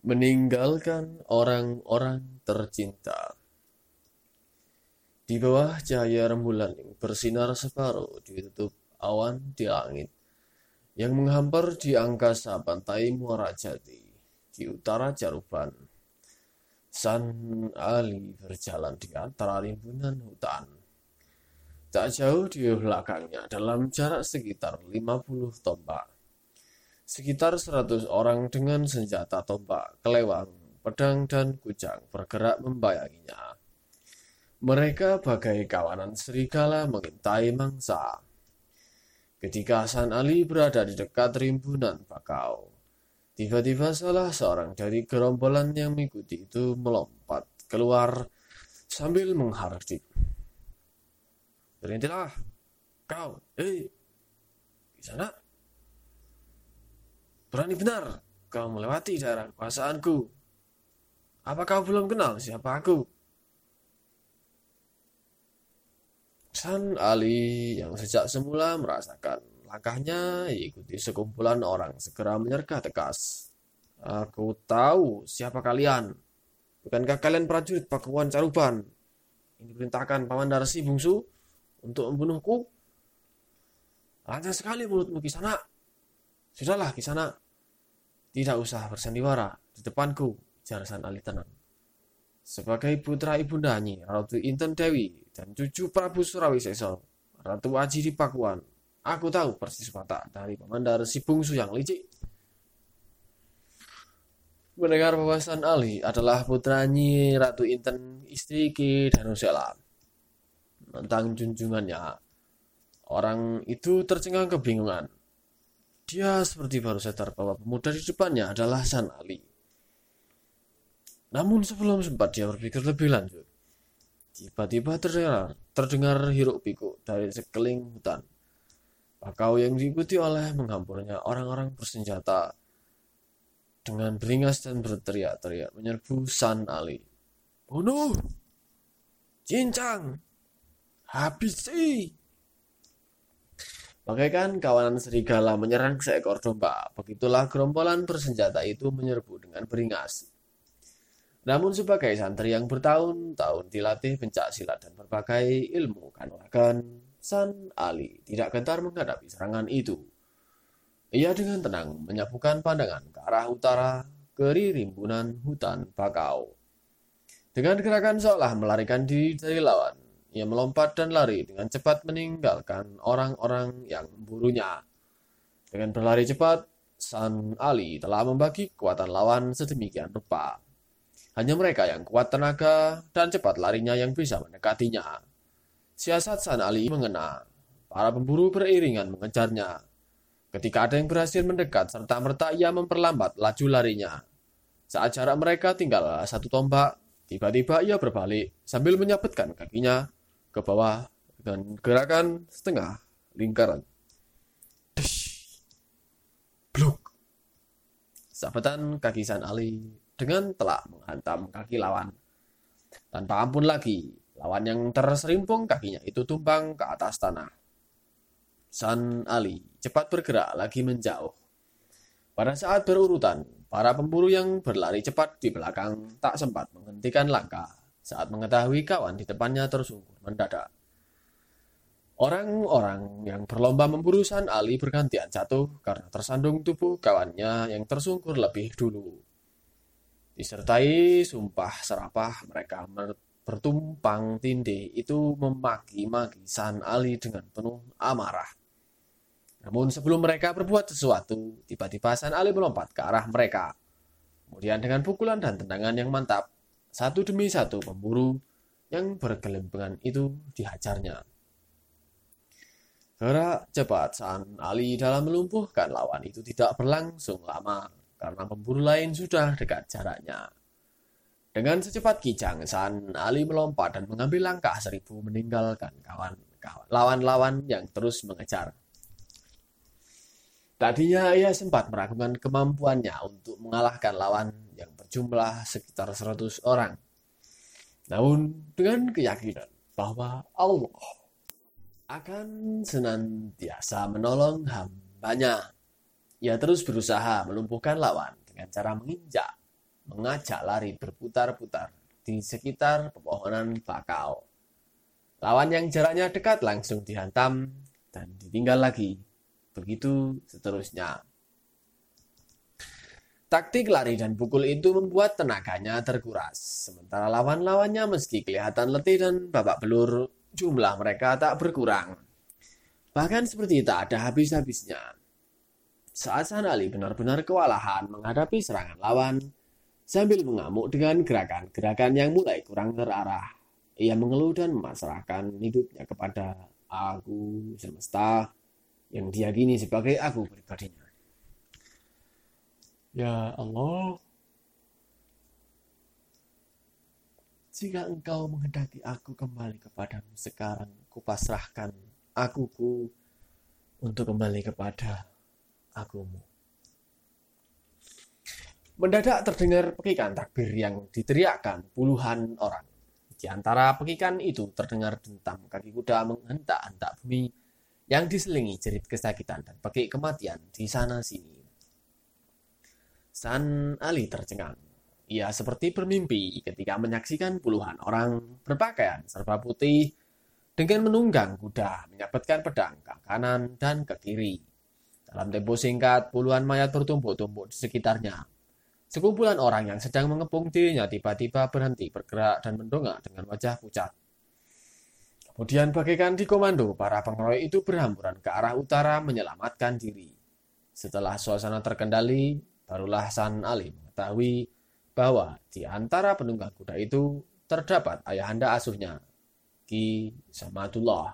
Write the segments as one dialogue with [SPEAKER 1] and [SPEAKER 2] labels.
[SPEAKER 1] meninggalkan orang-orang tercinta. Di bawah cahaya rembulan yang bersinar separuh ditutup awan di langit yang menghampar di angkasa pantai Muara Jati di utara Jaruban. San Ali berjalan di antara rimbunan hutan. Tak jauh di belakangnya dalam jarak sekitar 50 tombak Sekitar seratus orang dengan senjata tombak, kelewang, pedang, dan kujang bergerak membayanginya. Mereka bagai kawanan serigala mengintai mangsa. Ketika Hasan Ali berada di dekat rimbunan bakau, tiba-tiba salah seorang dari gerombolan yang mengikuti itu melompat keluar sambil menghardik. Berhentilah, kau, hei, di sana Berani benar kau melewati daerah kekuasaanku. Apa kau belum kenal siapa aku? San Ali yang sejak semula merasakan langkahnya ikuti sekumpulan orang segera menyergah tegas. Aku tahu siapa kalian. Bukankah kalian prajurit Pakuan Caruban? Ini perintahkan Paman Darsi Bungsu untuk membunuhku? Lancar sekali mulutmu di sana. Sudahlah, di sana. Tidak usah bersandiwara di depanku, jarasan Ali tenang. Sebagai putra ibunda Nyi, Ratu Inten Dewi, dan cucu Prabu Surawi Seso, Ratu Aji di Pakuan, aku tahu persis watak dari pemandar si bungsu yang licik. Mendengar bahasan Ali adalah putra Nyi Ratu Inten istri Ki Danusela. Tentang junjungannya, orang itu tercengang kebingungan dia seperti baru sadar bahwa pemuda di depannya adalah San Ali. Namun sebelum sempat dia berpikir lebih lanjut, tiba-tiba terdengar, terdengar hiruk pikuk dari sekeliling hutan. Bakau yang diikuti oleh menghampurnya orang-orang bersenjata dengan beringas dan berteriak-teriak menyerbu San Ali. Bunuh! Cincang! Habisi! Bagaikan kawanan serigala menyerang seekor domba, begitulah gerombolan bersenjata itu menyerbu dengan beringas. Namun sebagai santri yang bertahun-tahun dilatih pencak silat dan berbagai ilmu kanuragan, San Ali tidak gentar menghadapi serangan itu. Ia dengan tenang menyapukan pandangan ke arah utara ke rimbunan hutan bakau. Dengan gerakan seolah melarikan diri dari lawan, ia melompat dan lari dengan cepat meninggalkan orang-orang yang memburunya. Dengan berlari cepat, San Ali telah membagi kekuatan lawan sedemikian rupa. Hanya mereka yang kuat tenaga dan cepat larinya yang bisa mendekatinya. Siasat San Ali mengena. Para pemburu beriringan mengejarnya. Ketika ada yang berhasil mendekat serta merta ia memperlambat laju larinya. Saat jarak mereka tinggal satu tombak, tiba-tiba ia berbalik sambil menyabetkan kakinya ke bawah dengan gerakan setengah lingkaran. Bluk. Sabetan kaki San Ali dengan telak menghantam kaki lawan. Tanpa ampun lagi, lawan yang terserimpung kakinya itu tumbang ke atas tanah. San Ali cepat bergerak lagi menjauh. Pada saat berurutan, para pemburu yang berlari cepat di belakang tak sempat menghentikan langkah saat mengetahui kawan di depannya tersungkur mendadak. Orang-orang yang berlomba memburu San Ali bergantian jatuh karena tersandung tubuh kawannya yang tersungkur lebih dulu. Disertai sumpah serapah mereka bertumpang tindih itu memaki-maki San Ali dengan penuh amarah. Namun sebelum mereka berbuat sesuatu, tiba-tiba San Ali melompat ke arah mereka. Kemudian dengan pukulan dan tendangan yang mantap, satu demi satu pemburu yang bergelimpangan itu dihajarnya. Gerak cepat San Ali dalam melumpuhkan lawan itu tidak berlangsung lama karena pemburu lain sudah dekat jaraknya. Dengan secepat kijang, San Ali melompat dan mengambil langkah seribu meninggalkan kawan lawan-lawan yang terus mengejar. Tadinya ia sempat meragukan kemampuannya untuk mengalahkan lawan yang berjumlah sekitar 100 orang. Namun dengan keyakinan bahwa Allah akan senantiasa menolong hambanya. Ia terus berusaha melumpuhkan lawan dengan cara menginjak, mengajak lari berputar-putar di sekitar pepohonan bakau. Lawan yang jaraknya dekat langsung dihantam dan ditinggal lagi. Begitu seterusnya. Taktik lari dan pukul itu membuat tenaganya terkuras. Sementara lawan-lawannya meski kelihatan letih dan babak belur, jumlah mereka tak berkurang. Bahkan seperti tak ada habis-habisnya. Saat Sanali benar-benar kewalahan menghadapi serangan lawan, sambil mengamuk dengan gerakan-gerakan yang mulai kurang terarah. Ia mengeluh dan memasrahkan hidupnya kepada aku semesta yang diyakini sebagai aku pribadinya. Ya Allah, jika engkau menghendaki aku kembali kepadamu sekarang, kupasrahkan akuku untuk kembali kepada akumu. Mendadak terdengar pekikan takbir yang diteriakkan puluhan orang. Di antara pekikan itu terdengar dentam kaki kuda menghentak-hentak bumi yang diselingi jerit kesakitan dan pekik kematian di sana sini. San Ali tercengang. Ia seperti bermimpi ketika menyaksikan puluhan orang berpakaian serba putih dengan menunggang kuda menyabetkan pedang ke kanan dan ke kiri. Dalam tempo singkat, puluhan mayat bertumpuk-tumpuk di sekitarnya. Sekumpulan orang yang sedang mengepung dirinya tiba-tiba berhenti bergerak dan mendongak dengan wajah pucat. Kemudian bagaikan di komando, para pengeroyok itu berhamburan ke arah utara menyelamatkan diri. Setelah suasana terkendali, Barulah San Ali mengetahui bahwa di antara penunggang kuda itu terdapat ayahanda asuhnya, Ki Samadullah.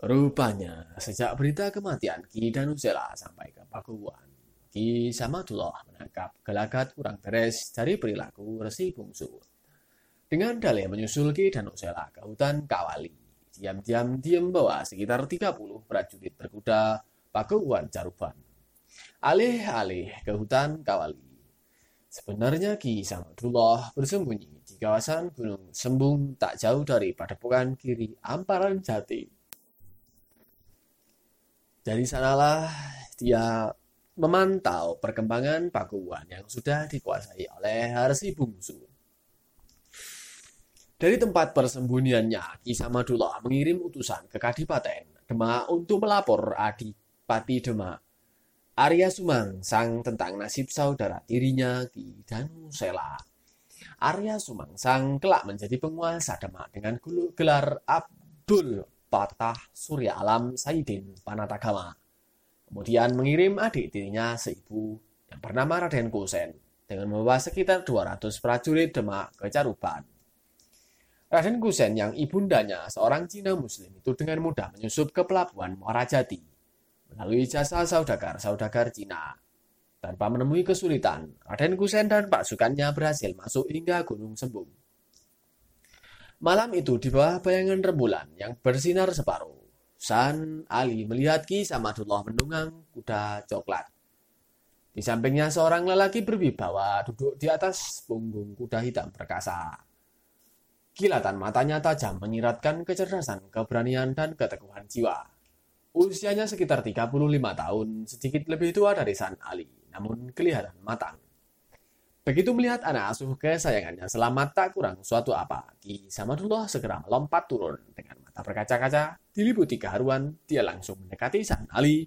[SPEAKER 1] Rupanya, sejak berita kematian Ki Danusela sampai ke Pakuan, Ki Samadullah menangkap gelagat kurang beres dari perilaku Resi Bungsu. Dengan dalih menyusul Ki Danusela ke hutan Kawali, diam-diam dia membawa sekitar 30 prajurit berkuda Pakuan Caruban alih-alih ke hutan Kawali. Sebenarnya Ki Samadullah bersembunyi di kawasan Gunung Sembung tak jauh dari padepokan kiri Amparan Jati. Dari sanalah dia memantau perkembangan Pakuan yang sudah dikuasai oleh Harsi Bungsu. Dari tempat persembunyiannya, Ki Samadullah mengirim utusan ke Kadipaten Demak untuk melapor Adipati Demak Arya Sumang sang tentang nasib saudara tirinya Ki Danusela. Arya Sumang sang kelak menjadi penguasa Demak dengan gelar Abdul Patah Surya Alam Saidin Panatagama. Kemudian mengirim adik tirinya seibu yang bernama Raden Kusen dengan membawa sekitar 200 prajurit Demak ke Caruban. Raden Kusen yang ibundanya seorang Cina Muslim itu dengan mudah menyusup ke pelabuhan Muara Jati melalui jasa saudagar-saudagar Cina. Tanpa menemui kesulitan, Raden Kusen dan pasukannya berhasil masuk hingga Gunung Sembung. Malam itu di bawah bayangan rembulan yang bersinar separuh, San Ali melihat Ki Samadullah menunggang kuda coklat. Di sampingnya seorang lelaki berwibawa duduk di atas punggung kuda hitam perkasa. Kilatan matanya tajam menyiratkan kecerdasan, keberanian, dan keteguhan jiwa. Usianya sekitar 35 tahun, sedikit lebih tua dari San Ali, namun kelihatan matang. Begitu melihat anak asuh kesayangannya selamat tak kurang suatu apa, Ki Samadullah segera melompat turun dengan mata berkaca-kaca, diliputi keharuan, dia langsung mendekati San Ali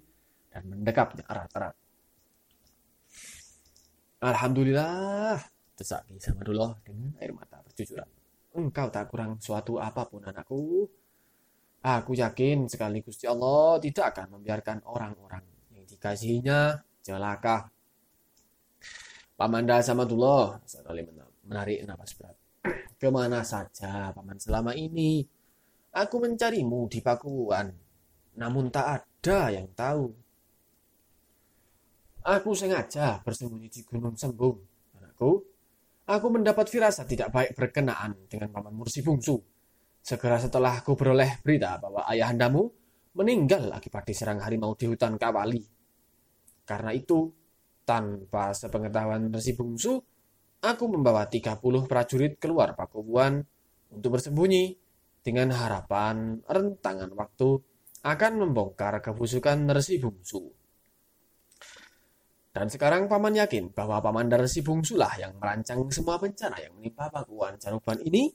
[SPEAKER 1] dan mendekapnya erat-erat. Alhamdulillah, desak Ki Samadullah dengan air mata bercucuran. Engkau tak kurang suatu apa pun anakku, Aku yakin sekali Gusti Allah tidak akan membiarkan orang-orang yang dikasihinya celaka. Pamanda Samadullah, sekali menarik nafas berat. Ke mana saja paman selama ini? Aku mencarimu di Pakuan, namun tak ada yang tahu. Aku sengaja bersembunyi di Gunung Sembung, anakku. Aku mendapat firasat tidak baik berkenaan dengan paman Mursi Bungsu Segera setelah aku beroleh berita bahwa ayahandamu meninggal akibat diserang harimau di hutan Kawali. Karena itu, tanpa sepengetahuan Resi Bungsu, aku membawa 30 prajurit keluar Pakubuan untuk bersembunyi dengan harapan rentangan waktu akan membongkar kebusukan Resi Bungsu. Dan sekarang paman yakin bahwa paman Darsi Bungsulah yang merancang semua bencana yang menimpa Pakuan Canuban ini.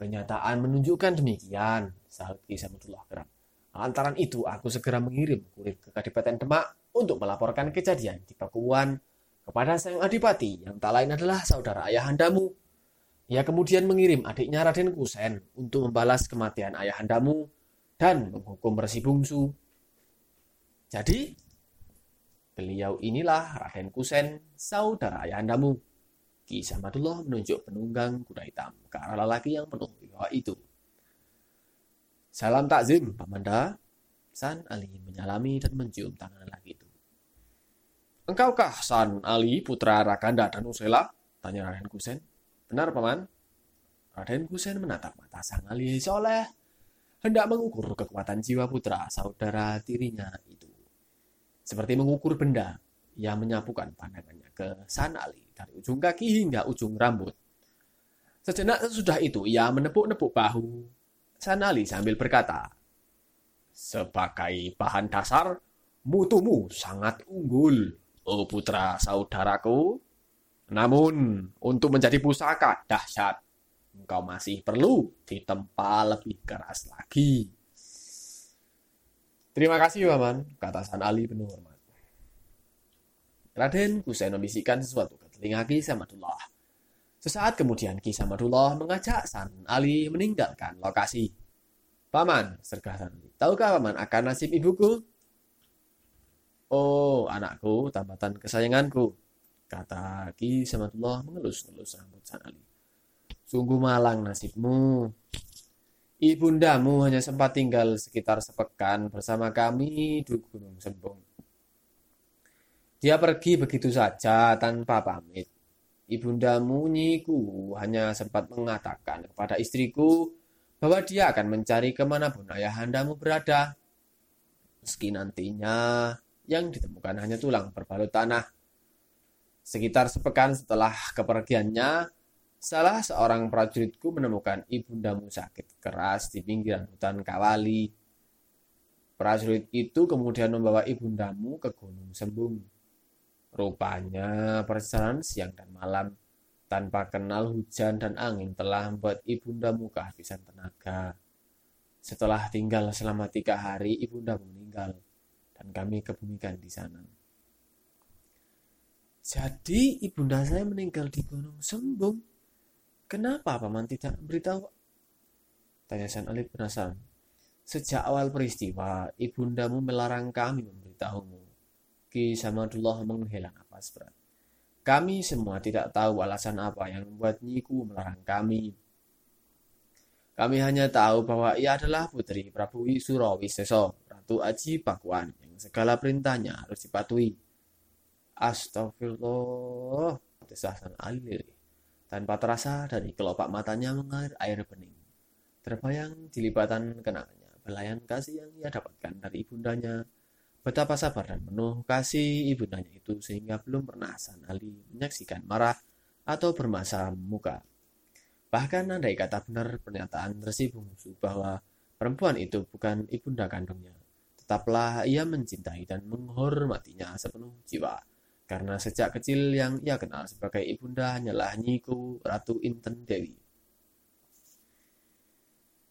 [SPEAKER 1] Kenyataan menunjukkan demikian, sahut Ki Samudullah geram. Lantaran itu aku segera mengirim kurir ke Kadipaten Demak untuk melaporkan kejadian di Pakuan kepada Sang Adipati yang tak lain adalah saudara ayahandamu. Ia kemudian mengirim adiknya Raden Kusen untuk membalas kematian ayahandamu dan menghukum Resi Bungsu. Jadi, beliau inilah Raden Kusen, saudara ayahandamu. Ki Samadullah menunjuk penunggang kuda hitam ke arah lelaki yang penuh wibawa itu. Salam takzim, Pamanda. San Ali menyalami dan mencium tangan lelaki itu. Engkaukah San Ali, putra Rakanda dan Usela? Tanya Raden Kusen. Benar, Paman. Raden Kusen menatap mata Sang Ali soleh. Hendak mengukur kekuatan jiwa putra saudara tirinya itu. Seperti mengukur benda, ia menyapukan pandangannya ke San Ali dari ujung kaki hingga ujung rambut. Sejenak sesudah itu, ia menepuk-nepuk bahu San Ali sambil berkata, Sebagai bahan dasar, mutumu sangat unggul oh putra saudaraku. Namun, untuk menjadi pusaka dahsyat, engkau masih perlu ditempa lebih keras lagi. Terima kasih, Paman, kata San Ali penuh hormat. Raden Kusen membisikkan sesuatu telinga Ki Samadullah. Sesaat kemudian Ki Samadullah mengajak San Ali meninggalkan lokasi. Paman, sergah San Ali. Tahukah Paman akan nasib ibuku? Oh, anakku, tambatan kesayanganku, kata Ki Samadullah mengelus-elus rambut San Ali. Sungguh malang nasibmu. Ibundamu hanya sempat tinggal sekitar sepekan bersama kami di Gunung Sembong. Dia pergi begitu saja tanpa pamit. Ibundamu Nyiku hanya sempat mengatakan kepada istriku bahwa dia akan mencari ke mana pun ayahandamu berada. Meski nantinya yang ditemukan hanya tulang berbalut tanah. Sekitar sepekan setelah kepergiannya, salah seorang prajuritku menemukan ibundamu sakit keras di pinggiran hutan Kawali. Prajurit itu kemudian membawa ibundamu ke Gunung Sembung. Rupanya perjalanan siang dan malam tanpa kenal hujan dan angin telah membuat ibundamu kehabisan tenaga. Setelah tinggal selama tiga hari, ibundamu meninggal dan kami kebumikan di sana. Jadi ibunda saya meninggal di Gunung Sembung. Kenapa paman tidak beritahu? Tanya San Ali penasaran. Sejak awal peristiwa, ibundamu melarang kami memberitahumu. Ki Samadullah menghela napas berat. Kami semua tidak tahu alasan apa yang membuat Nyiku melarang kami. Kami hanya tahu bahwa ia adalah putri Prabu Surawiseso, Ratu Aji Pakuan, segala perintahnya harus dipatuhi. Astagfirullah, desah San Ali Tanpa terasa dari kelopak matanya mengalir air bening. Terbayang dilibatan kenangannya, belayan kasih yang ia dapatkan dari ibundanya. Betapa sabar dan penuh kasih ibundanya itu sehingga belum pernah San Ali menyaksikan marah atau bermasa muka. Bahkan andai kata benar pernyataan Resi Bungsu bahwa perempuan itu bukan ibunda kandungnya, Tetaplah ia mencintai dan menghormatinya sepenuh jiwa. Karena sejak kecil yang ia kenal sebagai ibunda hanyalah Nyiku Ratu Inten Dewi.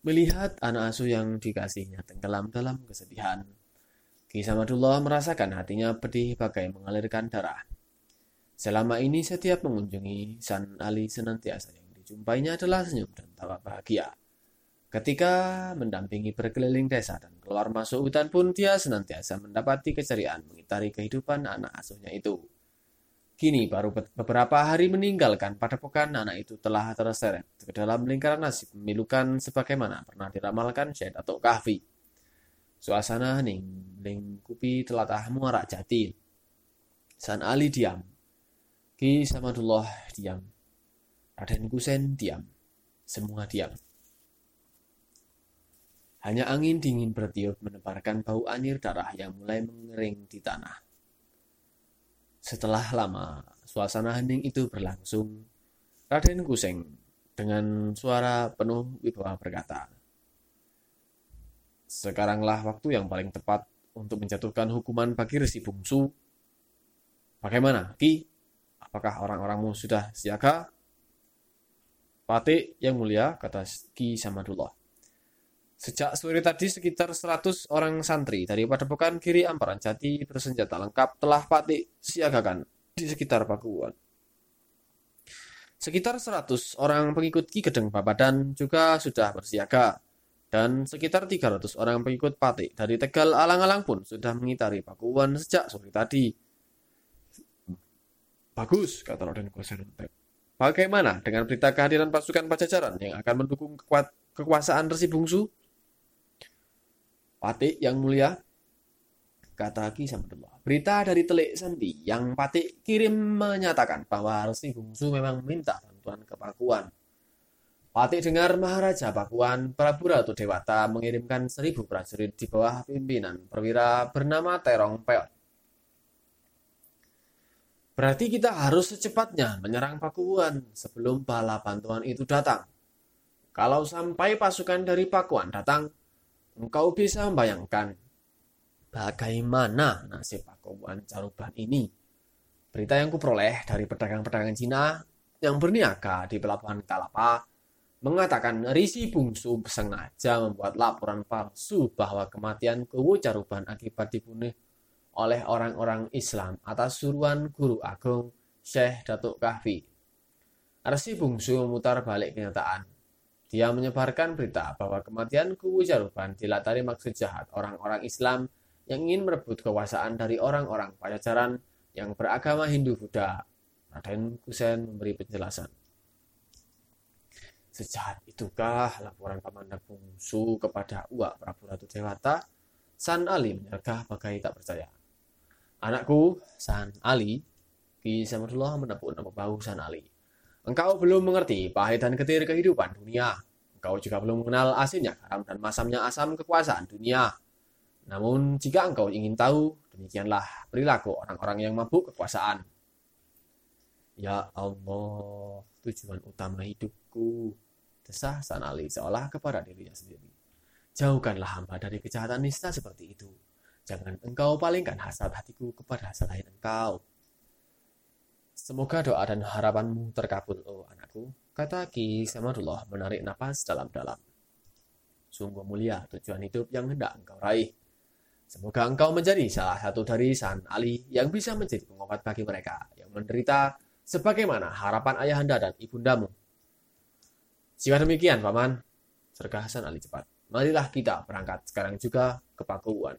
[SPEAKER 1] Melihat anak asuh yang dikasihnya tenggelam dalam kesedihan, Ki Samadullah merasakan hatinya pedih bagai mengalirkan darah. Selama ini setiap mengunjungi San Ali senantiasa yang dijumpainya adalah senyum dan tawa bahagia. Ketika mendampingi berkeliling desa dan keluar masuk hutan pun dia senantiasa mendapati keceriaan mengitari kehidupan anak asuhnya itu. Kini baru beberapa hari meninggalkan pada pekan anak itu telah terseret ke dalam lingkaran nasib memilukan sebagaimana pernah diramalkan Syed atau Kahfi. Suasana hening lingkupi telatah muara jati. San Ali diam. Ki Samadullah diam. Raden Kusen diam. Semua diam. Hanya angin dingin bertiup menebarkan bau anir darah yang mulai mengering di tanah. Setelah lama, suasana hening itu berlangsung. Raden Kuseng dengan suara penuh wibawa berkata, Sekaranglah waktu yang paling tepat untuk menjatuhkan hukuman bagi Resi Bungsu. Bagaimana, Ki? Apakah orang-orangmu sudah siaga? Patih yang mulia, kata Ki Samadullah. Sejak sore tadi sekitar 100 orang santri dari Padepokan Kiri Amparan Jati bersenjata lengkap telah Patih siagakan di sekitar Pakuan. Sekitar 100 orang pengikut Ki Gedeng Babadan juga sudah bersiaga dan sekitar 300 orang pengikut Patih dari Tegal Alang-Alang pun sudah mengitari Pakuan sejak sore tadi. Bagus, kata Raden Koserentep. Bagaimana dengan berita kehadiran pasukan Pajajaran yang akan mendukung kekuasaan Resi Bungsu? Patik yang mulia, kata Ki Samudullah. Berita dari Telik Sandi yang Patik kirim menyatakan bahwa Resi Bungsu memang minta bantuan ke Pakuan. Patik dengar Maharaja Pakuan Prabu Ratu Dewata mengirimkan seribu prajurit di bawah pimpinan perwira bernama Terong Peot. Berarti kita harus secepatnya menyerang Pakuan sebelum bala bantuan itu datang. Kalau sampai pasukan dari Pakuan datang, Engkau bisa membayangkan bagaimana nasib Pakuan Caruban ini. Berita yang kuperoleh dari pedagang-pedagang Cina yang berniaga di pelabuhan Kalapa mengatakan Risi Bungsu sengaja membuat laporan palsu bahwa kematian Kuwu Caruban akibat dibunuh oleh orang-orang Islam atas suruhan Guru Agung Syekh Datuk Kahfi. Resi Bungsu memutar balik kenyataan dia menyebarkan berita bahwa kematian Kuwu Jaruban dilatari maksud jahat orang-orang Islam yang ingin merebut kekuasaan dari orang-orang Pajajaran yang beragama Hindu-Buddha. Raden Kusen memberi penjelasan. Sejahat itukah laporan Pamandak Bungsu kepada Uak Prabu Ratu Dewata? San Ali menyergah bagai tak percaya. Anakku, San Ali, Ki Samadullah menepuk-nepuk bahu San Ali. Engkau belum mengerti pahit dan ketir kehidupan dunia. Engkau juga belum mengenal asinnya garam dan masamnya asam kekuasaan dunia. Namun jika engkau ingin tahu, demikianlah perilaku orang-orang yang mabuk kekuasaan. Ya Allah, tujuan utama hidupku. Desah Sanali seolah kepada dirinya sendiri. Jauhkanlah hamba dari kejahatan nista seperti itu. Jangan engkau palingkan hasrat hatiku kepada selain engkau. Semoga doa dan harapanmu terkabul, oh anakku, kata Ki Samadullah menarik napas dalam-dalam. Sungguh mulia tujuan hidup yang hendak engkau raih. Semoga engkau menjadi salah satu dari San Ali yang bisa menjadi pengobat bagi mereka yang menderita sebagaimana harapan ayahanda dan ibundamu. Jika demikian, Paman, sergah Hasan Ali cepat. Marilah kita berangkat sekarang juga ke Pakuan.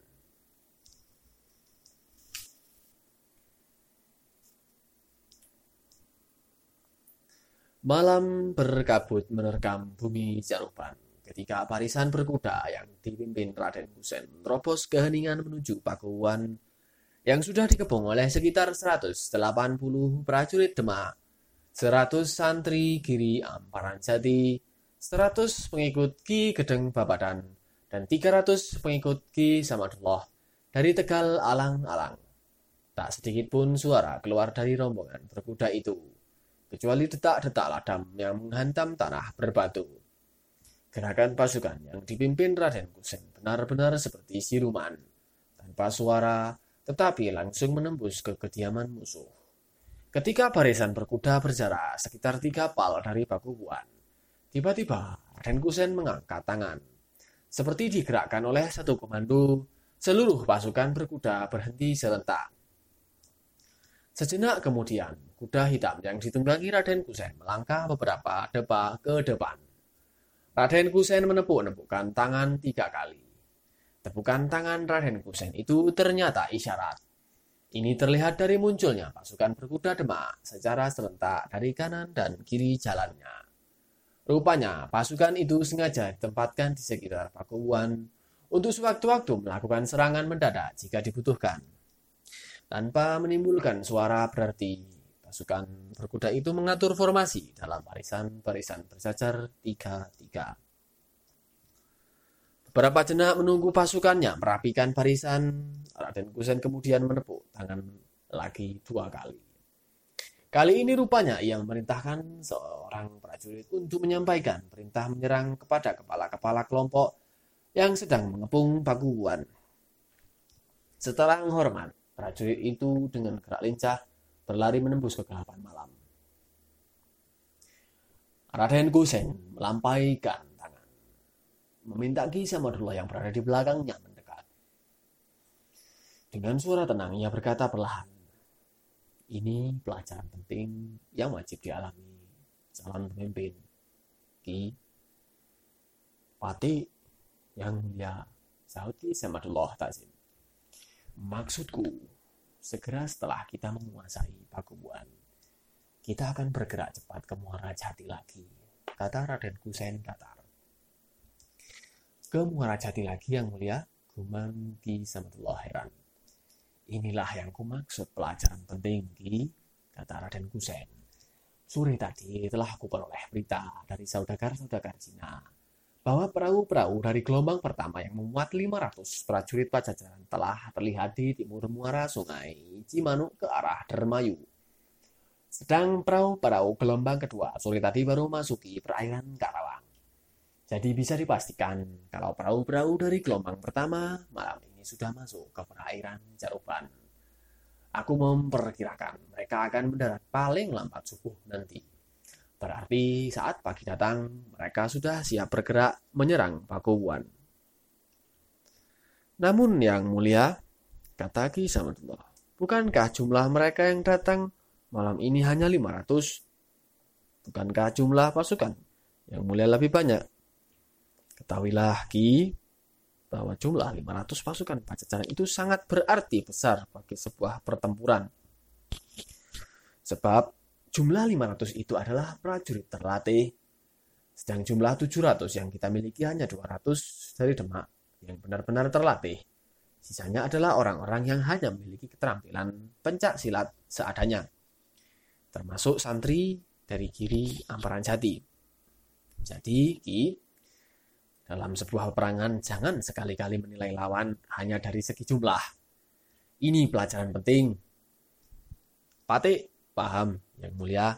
[SPEAKER 1] Malam berkabut menerkam bumi Jaruban ketika barisan berkuda yang dipimpin Raden Kusen menerobos keheningan menuju Pakuan yang sudah dikepung oleh sekitar 180 prajurit Demak, 100 santri Giri Amparan Jati, 100 pengikut Ki Gedeng Babadan, dan 300 pengikut Ki Samadullah dari Tegal Alang-Alang. Tak sedikit pun suara keluar dari rombongan berkuda itu kecuali detak-detak ladam yang menghantam tanah berbatu. Gerakan pasukan yang dipimpin Raden Kusen benar-benar seperti siruman, tanpa suara, tetapi langsung menembus ke kediaman musuh. Ketika barisan berkuda berjarak sekitar tiga pal dari Pakubuan, tiba-tiba Raden Kusen mengangkat tangan. Seperti digerakkan oleh satu komando, seluruh pasukan berkuda berhenti serentak. Sejenak kemudian, kuda hitam yang ditunggangi Raden Kusen melangkah beberapa depa ke depan. Raden Kusen menepuk-nepukkan tangan tiga kali. Tepukan tangan Raden Kusen itu ternyata isyarat. Ini terlihat dari munculnya pasukan berkuda Demak secara serentak dari kanan dan kiri jalannya. Rupanya pasukan itu sengaja ditempatkan di sekitar Pakuan untuk sewaktu-waktu melakukan serangan mendadak jika dibutuhkan. Tanpa menimbulkan suara berarti pasukan berkuda itu mengatur formasi dalam barisan-barisan berjajar tiga-tiga. Beberapa jenak menunggu pasukannya merapikan barisan. Raden Kusen kemudian menepuk tangan lagi dua kali. Kali ini rupanya ia memerintahkan seorang prajurit untuk menyampaikan perintah menyerang kepada kepala-kepala kelompok yang sedang mengepung baguan. Setelah menghormat, Prajurit itu dengan gerak lincah berlari menembus kegelapan malam. Raden Kusen melampaikan meminta Ki Samadullah yang berada di belakangnya mendekat. Dengan suara tenang ia berkata perlahan, ini pelajaran penting yang wajib dialami calon pemimpin. Ki, Pati yang mulia sahut Ki Samadullah Tazim. Maksudku, segera setelah kita menguasai Pakubuan, kita akan bergerak cepat ke Muara Jati lagi, kata Raden Kusen Katar. Ke Muara Jati lagi yang mulia, gumam Ki Samadullah heran. Inilah yang kumaksud pelajaran penting, Ki, kata Raden Kusen. Sore tadi telah aku peroleh berita dari saudagar-saudagar Cina bahwa perahu-perahu dari gelombang pertama yang memuat 500 prajurit Pajajaran telah terlihat di timur muara sungai Cimanuk ke arah Dermayu. Sedang perahu-perahu gelombang kedua sore tadi baru masuki perairan Karawang. Jadi bisa dipastikan kalau perahu-perahu dari gelombang pertama malam ini sudah masuk ke perairan Jaruban. Aku memperkirakan mereka akan mendarat paling lambat subuh nanti. Berarti saat pagi datang, mereka sudah siap bergerak menyerang Pakuwuan. Namun yang mulia, kata Ki Samadullah, bukankah jumlah mereka yang datang Malam ini hanya 500. Bukankah jumlah pasukan yang mulia lebih banyak? Ketahuilah Ki, bahwa jumlah 500 pasukan Pajajaran itu sangat berarti besar bagi sebuah pertempuran. Sebab jumlah 500 itu adalah prajurit terlatih, sedang jumlah 700 yang kita miliki hanya 200 dari Demak yang benar-benar terlatih. Sisanya adalah orang-orang yang hanya memiliki keterampilan pencak silat seadanya termasuk santri dari kiri Amparan Jati. Jadi, Ki, dalam sebuah perangan jangan sekali-kali menilai lawan hanya dari segi jumlah. Ini pelajaran penting. Pati, paham, yang mulia.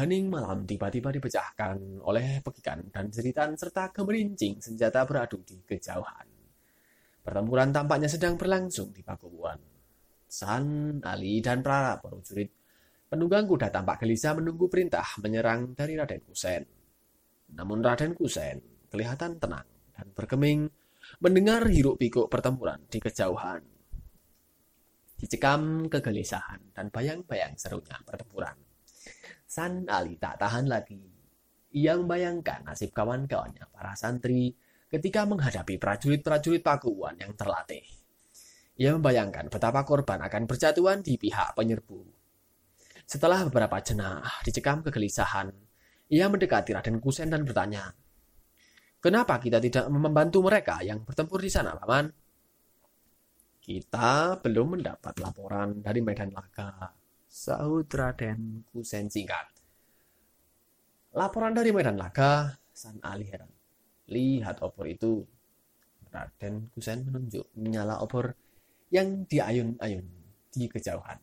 [SPEAKER 1] Hening malam tiba-tiba dipecahkan oleh pekikan dan jeritan serta gemerincing senjata beradu di kejauhan. Pertempuran tampaknya sedang berlangsung di Pakubuan. San, Ali, dan para prajurit Penunggang kuda tampak gelisah menunggu perintah menyerang dari Raden Kusen. Namun Raden Kusen kelihatan tenang dan berkeming mendengar hiruk pikuk pertempuran di kejauhan. Dicekam kegelisahan dan bayang-bayang serunya pertempuran. San Ali tak tahan lagi. Ia membayangkan nasib kawan-kawannya para santri ketika menghadapi prajurit-prajurit Pakuan yang terlatih. Ia membayangkan betapa korban akan berjatuhan di pihak penyerbu setelah beberapa jenah dicekam kegelisahan, ia mendekati Raden Kusen dan bertanya, Kenapa kita tidak membantu mereka yang bertempur di sana, Paman? Kita belum mendapat laporan dari medan laga, sahut Raden Kusen singkat. Laporan dari medan laga, San Ali heran. Lihat obor itu. Raden Kusen menunjuk menyala obor yang diayun-ayun di kejauhan.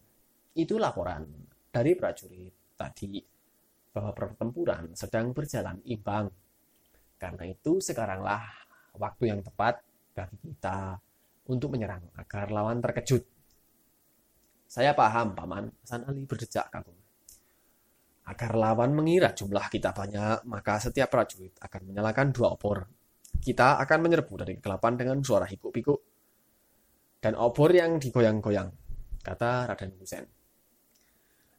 [SPEAKER 1] Itu laporan dari prajurit tadi bahwa pertempuran sedang berjalan imbang. Karena itu sekaranglah waktu yang tepat bagi kita untuk menyerang agar lawan terkejut. Saya paham, Paman. Hasan Ali berdejak kagum. Agar lawan mengira jumlah kita banyak, maka setiap prajurit akan menyalakan dua obor. Kita akan menyerbu dari kegelapan dengan suara hikuk-pikuk dan obor yang digoyang-goyang, kata Raden Husen.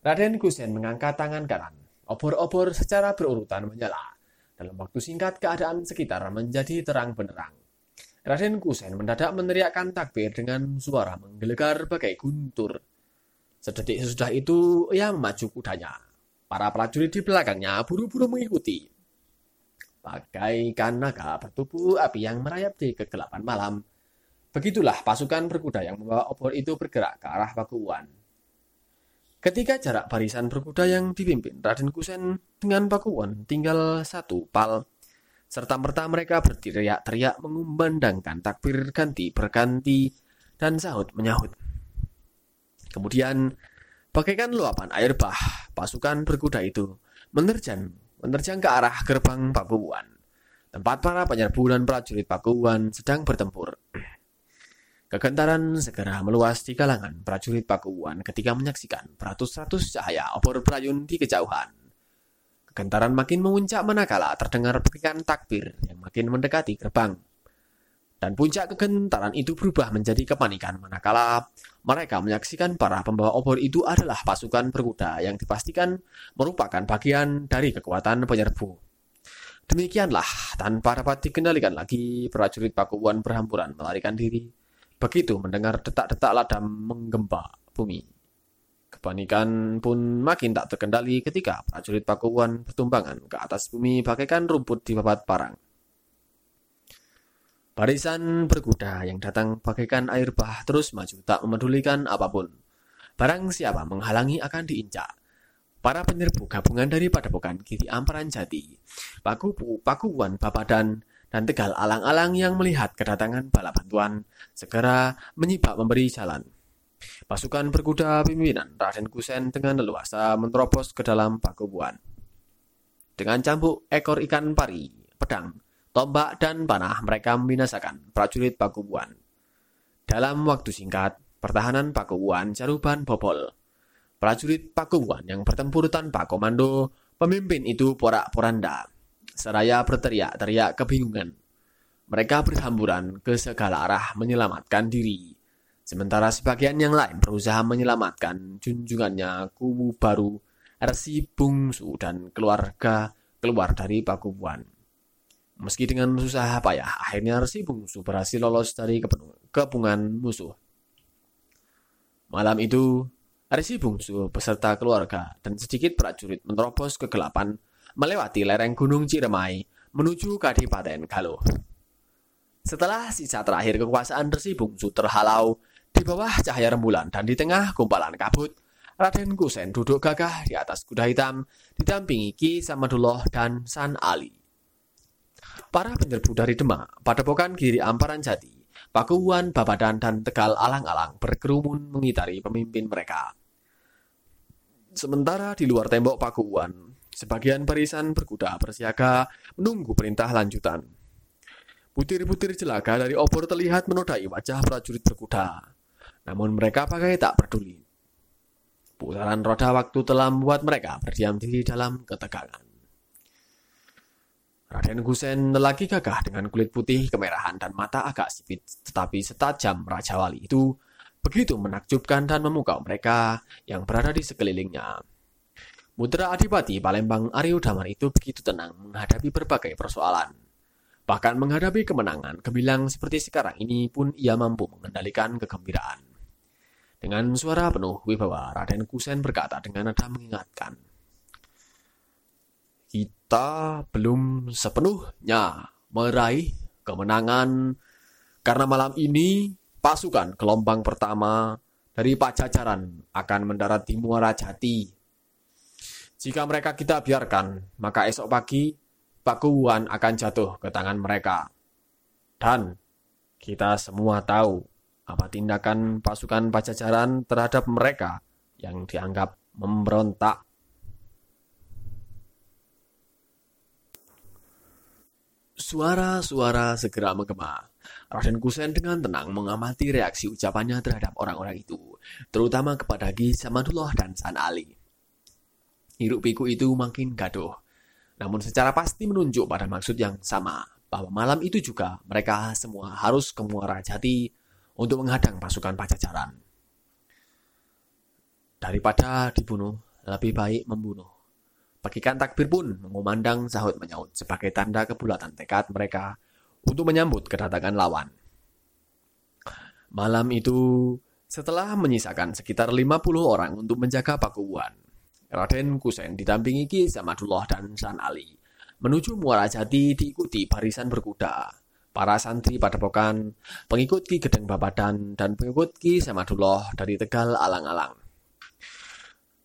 [SPEAKER 1] Raden Kusen mengangkat tangan kanan. Obor-obor secara berurutan menyala. Dalam waktu singkat, keadaan sekitar menjadi terang benderang. Raden Kusen mendadak meneriakkan takbir dengan suara menggelegar bagai guntur. Sedetik sesudah itu, ia memacu kudanya. Para prajurit di belakangnya buru-buru mengikuti. Bagaikan naga bertubuh api yang merayap di kegelapan malam. Begitulah pasukan berkuda yang membawa obor itu bergerak ke arah Pakuan. Ketika jarak barisan berkuda yang dipimpin Raden Kusen dengan Pakuwon tinggal satu pal, serta merta mereka berteriak-teriak mengumandangkan takbir ganti berganti dan sahut menyahut. Kemudian, bagaikan luapan air bah, pasukan berkuda itu menerjang, menerjang ke arah gerbang Pakuwon, tempat para penyerbu dan prajurit Pakuwon sedang bertempur. Kegentaran segera meluas di kalangan prajurit Pakuan ketika menyaksikan beratus-ratus cahaya obor berayun di kejauhan. Kegentaran makin memuncak manakala terdengar pekikan takbir yang makin mendekati gerbang. Dan puncak kegentaran itu berubah menjadi kepanikan manakala mereka menyaksikan para pembawa obor itu adalah pasukan berkuda yang dipastikan merupakan bagian dari kekuatan penyerbu. Demikianlah, tanpa dapat dikendalikan lagi, prajurit Pakuan berhamburan melarikan diri Begitu mendengar detak-detak ladam menggempa bumi. Kepanikan pun makin tak terkendali ketika prajurit Pakuan bertumbangan ke atas bumi bagaikan rumput di babat parang. Barisan berkuda yang datang bagaikan air bah terus maju tak memedulikan apa pun. Barang siapa menghalangi akan diinjak. Para penyerbu gabungan dari Padepokan Kiri Amparan Jati, Pakupu, Pakuan, Babadan, dan Tegal alang-alang yang melihat kedatangan bala bantuan segera menyibak memberi jalan. Pasukan berkuda pimpinan Raden Kusen dengan leluasa menerobos ke dalam pakubuan. Dengan cambuk ekor ikan pari, pedang, tombak, dan panah mereka membinasakan prajurit pakubuan. Dalam waktu singkat, pertahanan pakubuan Caruban bobol. Prajurit pakubuan yang bertempur tanpa komando, pemimpin itu porak-poranda seraya berteriak-teriak kebingungan. Mereka berhamburan ke segala arah menyelamatkan diri. Sementara sebagian yang lain berusaha menyelamatkan junjungannya kubu baru Resi Bungsu dan keluarga keluar dari pakubuan. Meski dengan susah payah, akhirnya Resi Bungsu berhasil lolos dari kepungan musuh. Malam itu, Resi Bungsu beserta keluarga dan sedikit prajurit menerobos kegelapan melewati lereng Gunung Ciremai menuju Kadipaten Galuh. Setelah sisa terakhir kekuasaan Resi Bungsu terhalau di bawah cahaya rembulan dan di tengah gumpalan kabut, Raden Kusen duduk gagah di atas kuda hitam didampingi Ki Samadullah dan San Ali. Para penyerbu dari Demak, Padepokan Giri Amparan Jati, Pakuwan, Babadan, dan Tegal alang-alang berkerumun mengitari pemimpin mereka. Sementara di luar tembok Pakuwan, Sebagian barisan berkuda bersiaga menunggu perintah lanjutan. Butir-butir jelaga dari obor terlihat menodai wajah prajurit berkuda. Namun mereka pakai tak peduli. Putaran roda waktu telah membuat mereka berdiam diri dalam ketegangan. Raden Gusen lelaki gagah dengan kulit putih kemerahan dan mata agak sipit tetapi setajam Raja Wali itu begitu menakjubkan dan memukau mereka yang berada di sekelilingnya. Putra Adipati Palembang Aryo Damar itu begitu tenang menghadapi berbagai persoalan. Bahkan menghadapi kemenangan gemilang seperti sekarang ini pun ia mampu mengendalikan kegembiraan. Dengan suara penuh wibawa, Raden Kusen berkata dengan nada mengingatkan. Kita belum sepenuhnya meraih kemenangan karena malam ini pasukan gelombang pertama dari Pajajaran akan mendarat di Muara Jati jika mereka kita biarkan, maka esok pagi Pakuan akan jatuh ke tangan mereka. Dan kita semua tahu apa tindakan pasukan Pajajaran terhadap mereka yang dianggap memberontak. Suara-suara segera menggema. Raden Kusen dengan tenang mengamati reaksi ucapannya terhadap orang-orang itu, terutama kepada Gi Samadullah dan San Ali. Hiruk pikuk itu makin gaduh. Namun secara pasti menunjuk pada maksud yang sama, bahwa malam itu juga mereka semua harus ke Muara Jati untuk menghadang pasukan Pajajaran. Daripada dibunuh, lebih baik membunuh. Pekikan takbir pun mengumandang sahut menyaut sebagai tanda kebulatan tekad mereka untuk menyambut kedatangan lawan. Malam itu, setelah menyisakan sekitar 50 orang untuk menjaga Pakuwan, Raden Kusen didampingi Ki Samadullah dan San Ali. Menuju Muara Jati diikuti barisan berkuda. Para santri padepokan, pengikut Ki Gedeng Babadan, dan pengikut Ki Samadullah dari Tegal Alang-Alang.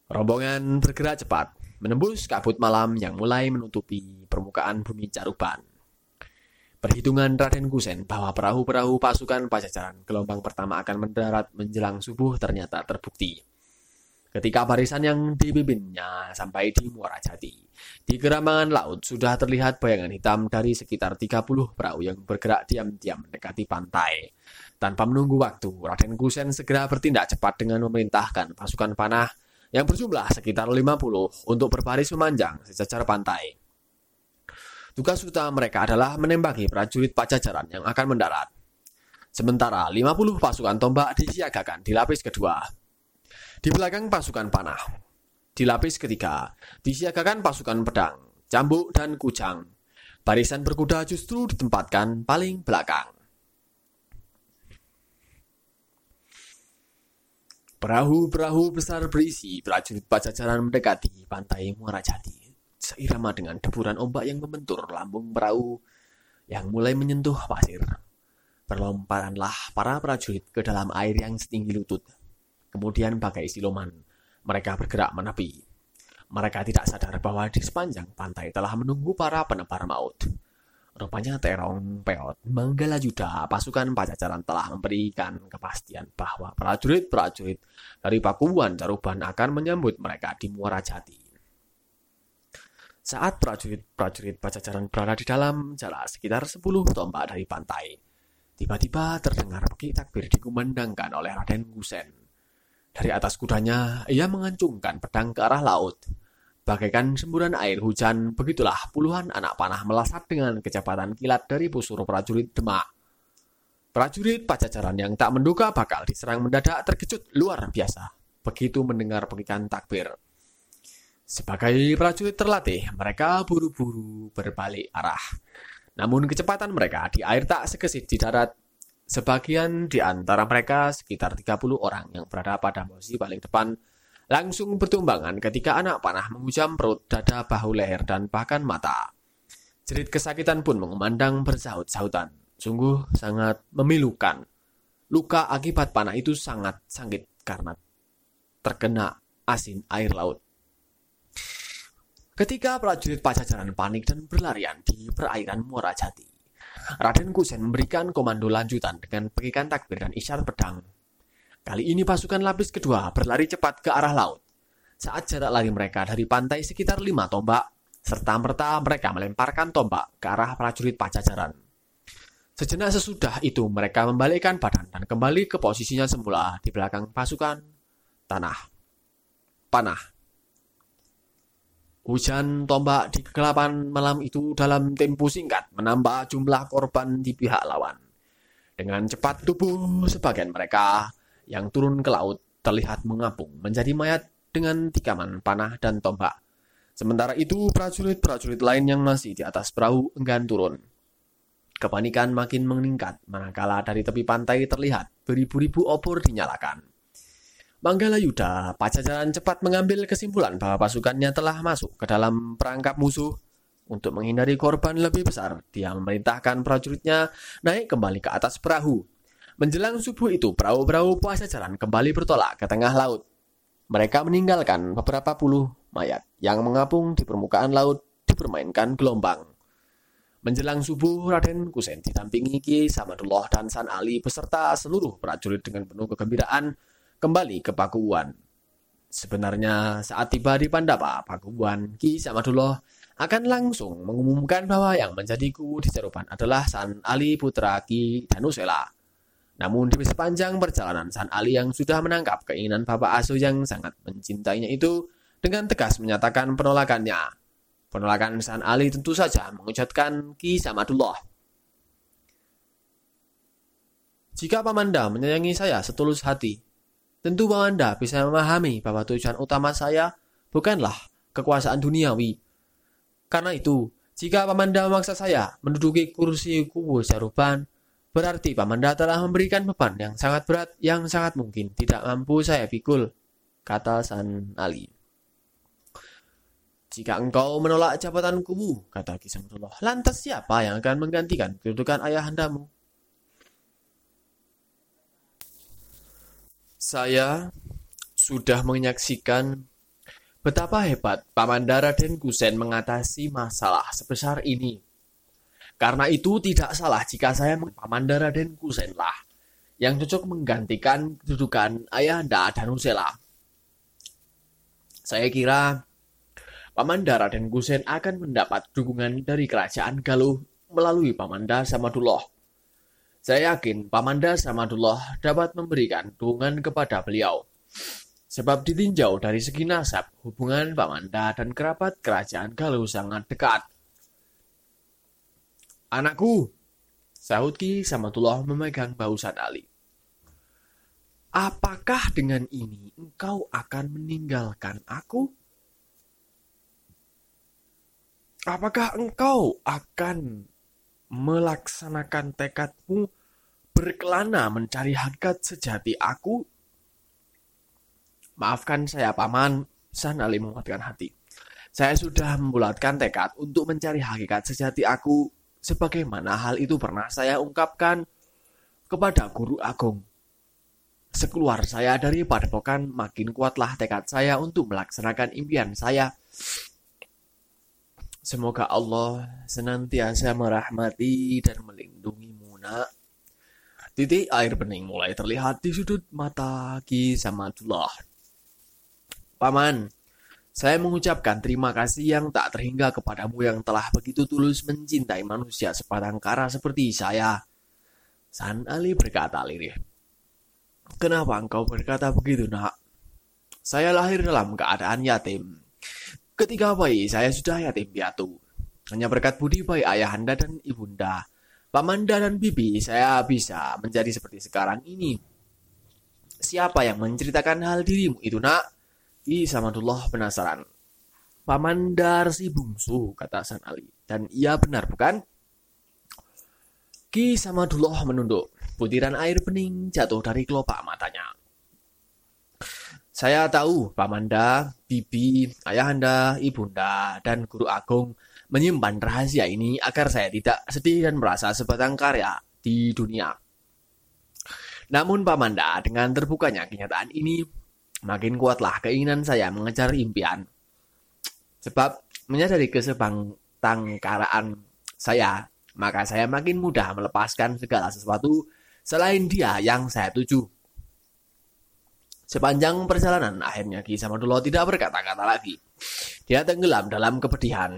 [SPEAKER 1] Rombongan bergerak cepat, menembus kabut malam yang mulai menutupi permukaan bumi Caruban. Perhitungan Raden Kusen bahwa perahu-perahu pasukan Pajajaran gelombang pertama akan mendarat menjelang subuh ternyata terbukti. Ketika barisan yang dipimpinnya sampai di Muara Jati. Di kerambangan laut sudah terlihat bayangan hitam dari sekitar 30 perahu yang bergerak diam-diam mendekati pantai. Tanpa menunggu waktu, Raden Kusen segera bertindak cepat dengan memerintahkan pasukan panah yang berjumlah sekitar 50 untuk berbaris memanjang sejajar pantai. Tugas utama mereka adalah menembaki prajurit pajajaran yang akan mendarat. Sementara 50 pasukan tombak disiagakan di lapis kedua. Di belakang pasukan panah. Di lapis ketiga, disiagakan pasukan pedang, cambuk, dan kujang. Barisan berkuda justru ditempatkan paling belakang. Perahu-perahu besar berisi prajurit pajajaran mendekati pantai Muara Jati. Seirama dengan deburan ombak yang membentur lambung perahu yang mulai menyentuh pasir. Berlompatanlah para prajurit ke dalam air yang setinggi lutut. Kemudian bagai siluman, mereka bergerak menepi. Mereka tidak sadar bahwa di sepanjang pantai telah menunggu para penebar maut. Rupanya Terong Peot Manggala Yuda pasukan Pajajaran telah memberikan kepastian bahwa prajurit-prajurit dari Pakuan Caruban akan menyambut mereka di Muara Jati. Saat prajurit-prajurit Pajajaran berada di dalam jarak sekitar 10 tombak dari pantai, Tiba-tiba terdengar peki takbir dikumandangkan oleh Raden Gusen. Dari atas kudanya, ia mengancungkan pedang ke arah laut. Bagaikan semburan air hujan, begitulah puluhan anak panah melesat dengan kecepatan kilat dari pusur prajurit Demak. Prajurit pajajaran yang tak menduga bakal diserang mendadak terkejut luar biasa begitu mendengar pekikan takbir. Sebagai prajurit terlatih, mereka buru-buru berbalik arah. Namun kecepatan mereka di air tak sekesit di darat. Sebagian di antara mereka, sekitar 30 orang yang berada pada posisi paling depan, langsung bertumbangan ketika anak panah menghujam perut, dada, bahu, leher, dan bahkan mata. Jerit kesakitan pun mengumandang bersaut-sautan. Sungguh sangat memilukan. Luka akibat panah itu sangat sangit karena terkena asin air laut. Ketika prajurit Pajajaran panik dan berlarian di perairan Muara Jati, Raden Kusen memberikan komando lanjutan dengan pegikan takbir dan isyarat pedang. Kali ini pasukan lapis kedua berlari cepat ke arah laut. Saat jarak lari mereka dari pantai sekitar lima tombak, serta merta mereka melemparkan tombak ke arah prajurit Pajajaran. Sejenak sesudah itu mereka membalikkan badan dan kembali ke posisinya semula di belakang pasukan tanah. Panah Hujan tombak di kegelapan malam itu dalam tempo singkat menambah jumlah korban di pihak lawan. Dengan cepat tubuh sebagian mereka yang turun ke laut terlihat mengapung menjadi mayat dengan tikaman panah dan tombak. Sementara itu prajurit-prajurit lain yang masih di atas perahu enggan turun. Kepanikan makin meningkat manakala dari tepi pantai terlihat beribu-ribu obor dinyalakan. Manggala Yuda, Pajajaran cepat mengambil kesimpulan bahwa pasukannya telah masuk ke dalam perangkap musuh. Untuk menghindari korban lebih besar, dia memerintahkan prajuritnya naik kembali ke atas perahu. Menjelang subuh itu, perahu-perahu Pajajaran kembali bertolak ke tengah laut. Mereka meninggalkan beberapa puluh mayat yang mengapung di permukaan laut dipermainkan gelombang. Menjelang subuh, Raden Kusen didampingi Ki Samadullah dan San Ali beserta seluruh prajurit dengan penuh kegembiraan kembali ke Pakuan. Sebenarnya saat tiba di Pandapa, Pakuan, Ki Samadullah akan langsung mengumumkan bahwa yang menjadi kubu di Cerupan adalah San Ali putra Ki Danusela. Namun di sepanjang perjalanan San Ali yang sudah menangkap keinginan Bapak Asuh yang sangat mencintainya itu dengan tegas menyatakan penolakannya. Penolakan San Ali tentu saja mengucapkan Ki Samadullah. Jika Pamanda menyayangi saya setulus hati, Tentu Bang Anda bisa memahami bahwa tujuan utama saya bukanlah kekuasaan duniawi. Karena itu, jika Pamanda memaksa saya menduduki kursi kubu Saruban, berarti Pamanda telah memberikan beban yang sangat berat yang sangat mungkin tidak mampu saya pikul, kata San Ali. Jika engkau menolak jabatan kubu, kata Kisamudullah, lantas siapa yang akan menggantikan kedudukan ayahandamu? Saya sudah menyaksikan betapa hebat Pamandara dan Kusen mengatasi masalah sebesar ini. Karena itu tidak salah jika saya Pamandara dan Kusen yang cocok menggantikan kedudukan Ayahanda Danusela. Saya kira Pamanda Raden Gusen akan mendapat dukungan dari kerajaan Galuh melalui Pamanda Samadullah. Saya yakin Pamanda Samadullah dapat memberikan dukungan kepada beliau. Sebab ditinjau dari segi nasab, hubungan Pamanda dan kerabat kerajaan Galuh sangat dekat. Anakku, sahut Ki Samadullah memegang bausan Ali. Apakah dengan ini engkau akan meninggalkan aku? Apakah engkau akan melaksanakan tekadmu berkelana mencari hakikat sejati aku? Maafkan saya, Paman. San Ali menguatkan hati. Saya sudah membulatkan tekad untuk mencari hakikat sejati aku sebagaimana hal itu pernah saya ungkapkan kepada guru agung Sekeluar saya dari padepokan, makin kuatlah tekad saya untuk melaksanakan impian saya. Semoga Allah senantiasa merahmati dan melindungimu, nak. Titik air bening mulai terlihat di sudut mata Ki Samadullah. Paman, saya mengucapkan terima kasih yang tak terhingga kepadamu yang telah begitu tulus mencintai manusia sebatang kara seperti saya. San Ali berkata lirih. Kenapa engkau berkata begitu, nak? Saya lahir dalam keadaan yatim. Ketika bayi, saya sudah yatim piatu. Hanya berkat budi baik ayahanda dan ibunda, pamanda dan bibi, saya bisa menjadi seperti sekarang ini. Siapa yang menceritakan hal dirimu itu, nak? I Samadullah penasaran. Pamandar si bungsu, kata San Ali. Dan ia benar, bukan? Ki Samadullah menunduk. Butiran air bening jatuh dari kelopak matanya. Saya tahu Pamanda, Bibi, Ayahanda, Ibunda, dan Guru Agung menyimpan rahasia ini agar saya tidak sedih dan merasa sebatang karya di dunia. Namun Pamanda, dengan terbukanya kenyataan ini, makin kuatlah keinginan saya mengejar impian. Sebab menyadari kesebangtangkaraan saya, maka saya makin mudah melepaskan segala sesuatu selain dia yang saya tuju. Sepanjang perjalanan, akhirnya Ki Samadullah tidak berkata-kata lagi. Dia tenggelam dalam kepedihan.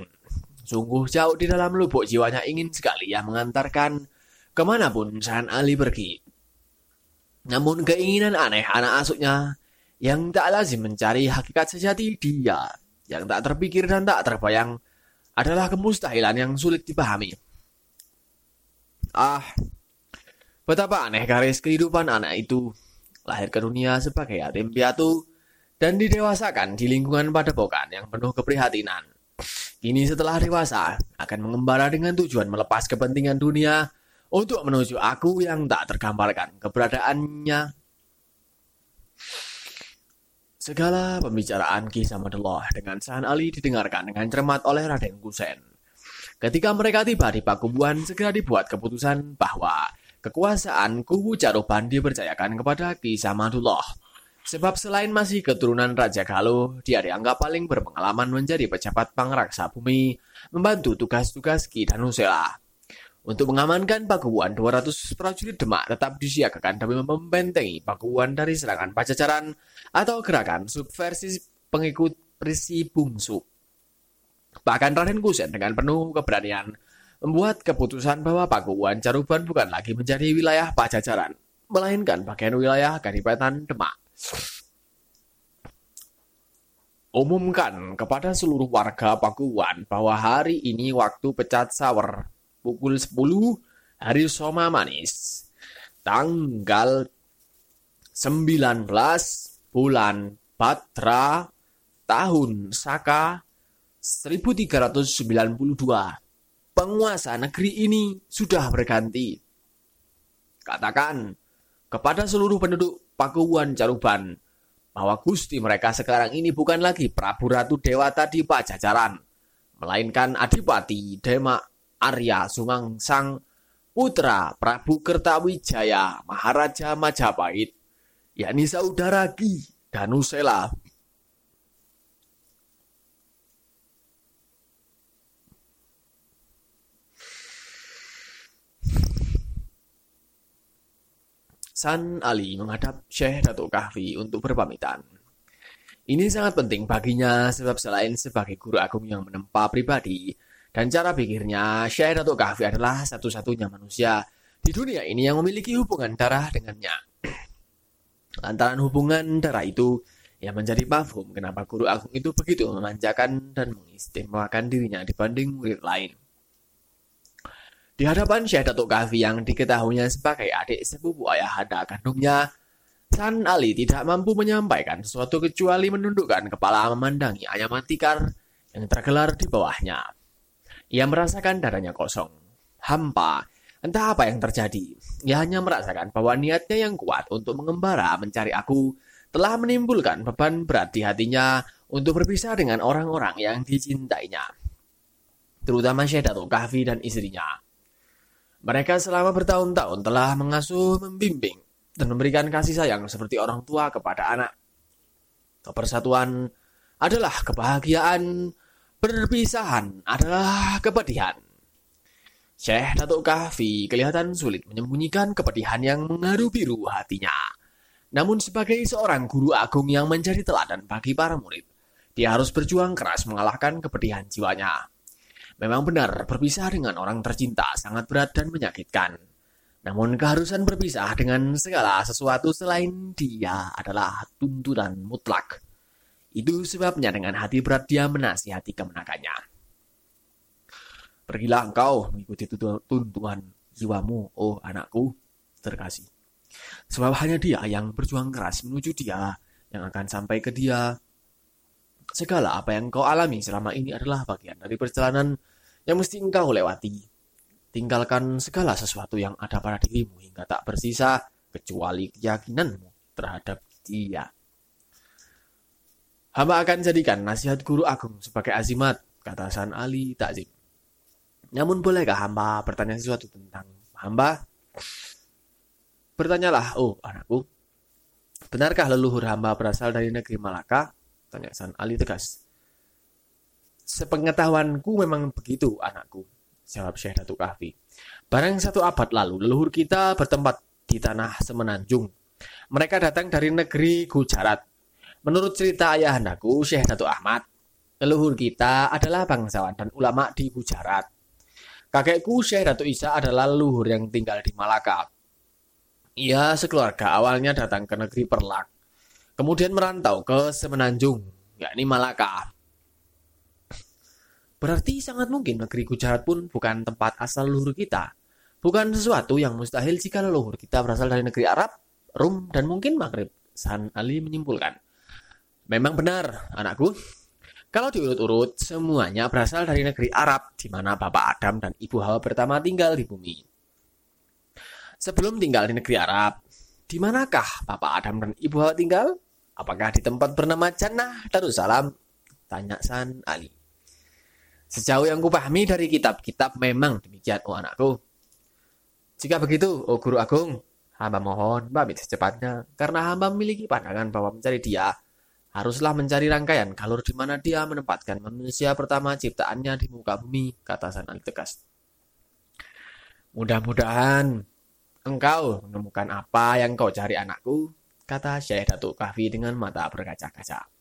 [SPEAKER 1] Sungguh jauh di dalam lubuk jiwanya ingin sekali ia mengantarkan ke mana pun San Ali pergi. Namun keinginan aneh anak asuknya yang tak lazim mencari hakikat sejati dia, yang tak terpikir dan tak terbayang, adalah kemustahilan yang sulit dipahami. Ah, Betapa aneh garis kehidupan anak itu. Lahir ke dunia sebagai yatim piatu dan didewasakan di lingkungan padepokan yang penuh keprihatinan. Kini setelah dewasa, akan mengembara dengan tujuan melepas kepentingan dunia untuk menuju aku yang tak tergambarkan keberadaannya. Segala pembicaraan kisah Madeloh dengan San Ali didengarkan dengan cermat oleh Raden Gusen. Ketika mereka tiba di Pakubuan, segera dibuat keputusan bahwa Kekuasaan kubu Caruban dipercayakan kepada Ki Samadullah. Sebab selain masih keturunan Raja Galuh, dia dianggap paling berpengalaman menjadi pejabat pangraksa bumi, membantu tugas-tugas Ki Danusela. Untuk mengamankan Pakuan 200 prajurit Demak tetap disiagakan demi membentengi Pakuan dari serangan Pajajaran atau gerakan subversi pengikut Risi Bungsu. Bahkan Raden Kusen dengan penuh keberanian membuat keputusan bahwa Pakuan Caruban bukan lagi menjadi wilayah Pajajaran, melainkan bagian wilayah Kadipaten Demak. Umumkan kepada seluruh warga Pakuan bahwa hari ini waktu pecat sawer pukul 10 hari Soma Manis tanggal 19 bulan Batra tahun Saka 1392 penguasa negeri ini sudah berganti. Katakan kepada seluruh penduduk Pakuan Caruban bahwa Gusti mereka sekarang ini bukan lagi Prabu Ratu Dewata di Pajajaran, melainkan Adipati Demak Arya Sumangsang putra Prabu Kertawijaya Maharaja Majapahit, yakni saudara Ki Danusela San Ali menghadap Syekh Datuk Kahfi untuk berpamitan. Ini sangat penting baginya sebab selain sebagai guru agung yang menempa pribadi dan cara pikirnya, Syekh Datuk Kahfi adalah satu-satunya manusia di dunia ini yang memiliki hubungan darah dengannya. Lantaran hubungan darah itu yang menjadi mafhum kenapa guru agung itu begitu memanjakan dan mengistimewakan dirinya dibanding murid lain. Di hadapan Syekh Datuk Kahfi yang diketahuinya sebagai adik sepupu ayah anda kandungnya, San Ali tidak mampu menyampaikan sesuatu kecuali menundukkan kepala memandangi ayam tikar yang tergelar di bawahnya. Ia merasakan dadanya kosong, hampa, entah apa yang terjadi. Ia hanya merasakan bahwa niatnya yang kuat untuk mengembara mencari aku telah menimbulkan beban berat di hatinya untuk berpisah dengan orang-orang yang dicintainya. Terutama Syekh Datuk Kahfi dan istrinya. Mereka selama bertahun-tahun telah mengasuh, membimbing, dan memberikan kasih sayang seperti orang tua kepada anak. Kepersatuan adalah kebahagiaan, perpisahan adalah kepedihan. Syekh Datuk Kahfi kelihatan sulit menyembunyikan kepedihan yang mengharu biru hatinya. Namun sebagai seorang guru agung yang menjadi teladan bagi para murid, dia harus berjuang keras mengalahkan kepedihan jiwanya. Memang benar, berpisah dengan orang tercinta sangat berat dan menyakitkan. Namun keharusan berpisah dengan segala sesuatu selain dia adalah tuntunan mutlak. Itu sebabnya dengan hati berat dia menasihati kemenakannya. Pergilah engkau mengikuti tuntunan jiwamu, oh anakku terkasih. Sebab hanya dia yang berjuang keras menuju dia, yang akan sampai ke dia, Segala apa yang kau alami selama ini adalah bagian dari perjalanan yang mesti engkau lewati. Tinggalkan segala sesuatu yang ada pada dirimu hingga tak bersisa kecuali keyakinanmu terhadap dia. Hamba akan jadikan nasihat guru agung sebagai azimat, kata San Ali Takzim. Namun bolehkah hamba bertanya sesuatu tentang hamba? Bertanyalah, oh anakku, benarkah leluhur hamba berasal dari negeri Malaka? Tanya San Ali tegas. Sepengetahuanku memang begitu, anakku. Jawab Syekh Datuk Kahfi. Barang satu abad lalu, leluhur kita bertempat di tanah semenanjung. Mereka datang dari negeri Gujarat. Menurut cerita ayah anakku, Syekh Datuk Ahmad, leluhur kita adalah bangsawan dan ulama di Gujarat. Kakekku Syekh Datuk Isa adalah leluhur yang tinggal di Malaka. Ia sekeluarga awalnya datang ke negeri Perlak kemudian merantau ke Semenanjung, yakni Malaka. Berarti sangat mungkin negeri Gujarat pun bukan tempat asal leluhur kita. Bukan sesuatu yang mustahil jika leluhur kita berasal dari negeri Arab, Rum, dan mungkin Maghrib. San Ali menyimpulkan. Memang benar, anakku. Kalau diurut-urut, semuanya berasal dari negeri Arab, di mana Bapak Adam dan Ibu Hawa pertama tinggal di bumi. Sebelum tinggal di negeri Arab, di manakah Bapak Adam dan Ibu Hawa tinggal? Apakah di tempat bernama Jannah Darussalam? Tanya San Ali. Sejauh yang kupahami dari kitab-kitab memang demikian, oh anakku. Jika begitu, oh guru agung, hamba mohon pamit secepatnya, karena hamba memiliki pandangan bahwa mencari dia haruslah mencari rangkaian kalur di mana dia menempatkan manusia pertama ciptaannya di muka bumi, kata San Ali tegas. Mudah-mudahan engkau menemukan apa yang kau cari anakku, kata Syekh Datuk Kahfi dengan mata berkaca-kaca.